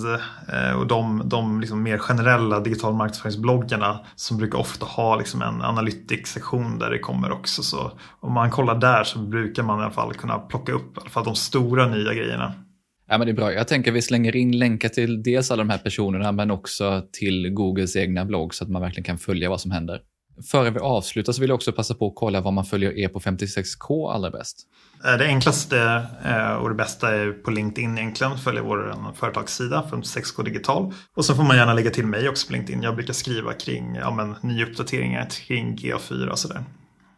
eh, och de, de liksom mer generella digital marknadsföringsbloggarna som brukar ofta ha liksom en analytics-sektion där det kommer också. Så om man kollar där så brukar man i alla fall kunna plocka upp i alla fall de stora nya grejerna. Ja, men det är bra. Jag tänker att vi slänger in länkar till dels alla de här personerna men också till Googles egna blogg så att man verkligen kan följa vad som händer. Före vi avslutar så vill jag också passa på att kolla vad man följer er på 56K allra bäst. Eh, det enklaste eh, och det bästa är på LinkedIn egentligen. Följa vår företagssida 56K Digital. Och så får man gärna lägga till mig också på LinkedIn. Jag brukar skriva kring ja, men, nya uppdateringar kring GA4 och sådär.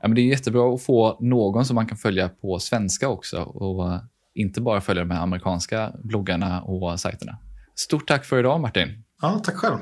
Ja, men det är jättebra att få någon som man kan följa på svenska också och inte bara följa de här amerikanska bloggarna och sajterna. Stort tack för idag Martin. Ja, tack själv.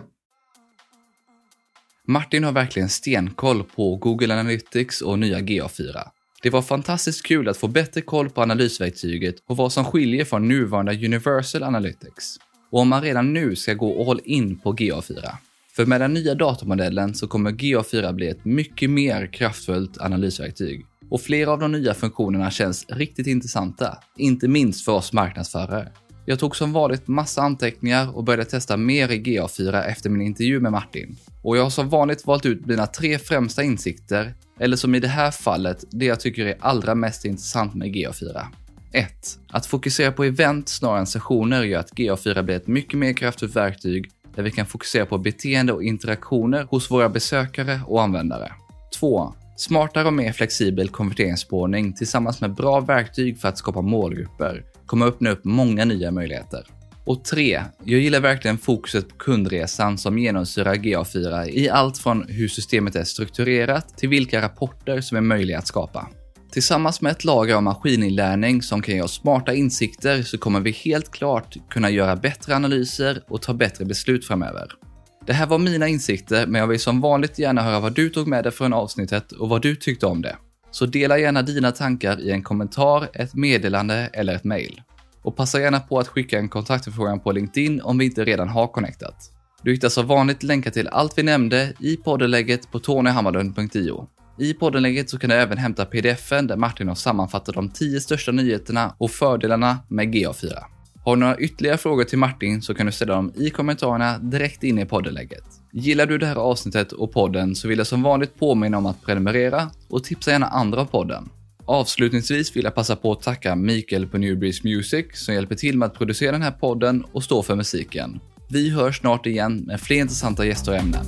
Martin har verkligen stenkoll på Google Analytics och nya GA4. Det var fantastiskt kul att få bättre koll på analysverktyget och vad som skiljer från nuvarande Universal Analytics. Och om man redan nu ska gå all in på GA4. För med den nya datormodellen så kommer GA4 bli ett mycket mer kraftfullt analysverktyg. Och flera av de nya funktionerna känns riktigt intressanta, inte minst för oss marknadsförare. Jag tog som vanligt massa anteckningar och började testa mer i GA4 efter min intervju med Martin. Och jag har som vanligt valt ut mina tre främsta insikter, eller som i det här fallet, det jag tycker är allra mest intressant med GA4. 1. Att fokusera på event snarare än sessioner gör att GA4 blir ett mycket mer kraftfullt verktyg där vi kan fokusera på beteende och interaktioner hos våra besökare och användare. 2. Smartare och mer flexibel konverteringsspårning tillsammans med bra verktyg för att skapa målgrupper kommer öppna upp många nya möjligheter. Och 3. Jag gillar verkligen fokuset på kundresan som genomsyrar GA4 i allt från hur systemet är strukturerat till vilka rapporter som är möjliga att skapa. Tillsammans med ett lager av maskininlärning som kan ge oss smarta insikter så kommer vi helt klart kunna göra bättre analyser och ta bättre beslut framöver. Det här var mina insikter, men jag vill som vanligt gärna höra vad du tog med dig från avsnittet och vad du tyckte om det. Så dela gärna dina tankar i en kommentar, ett meddelande eller ett mail. Och passa gärna på att skicka en kontaktförfrågan på LinkedIn om vi inte redan har connectat. Du hittar som vanligt länkar till allt vi nämnde i poddenlägget på tonyhammarlund.io. I poddenlägget så kan du även hämta pdfen där Martin har sammanfattat de 10 största nyheterna och fördelarna med GA4. Har du några ytterligare frågor till Martin så kan du ställa dem i kommentarerna direkt in i poddenlägget. Gillar du det här avsnittet och podden så vill jag som vanligt påminna om att prenumerera och tipsa gärna andra om podden. Avslutningsvis vill jag passa på att tacka Mikael på Newbreeze Music som hjälper till med att producera den här podden och stå för musiken. Vi hörs snart igen med fler intressanta gäster och ämnen.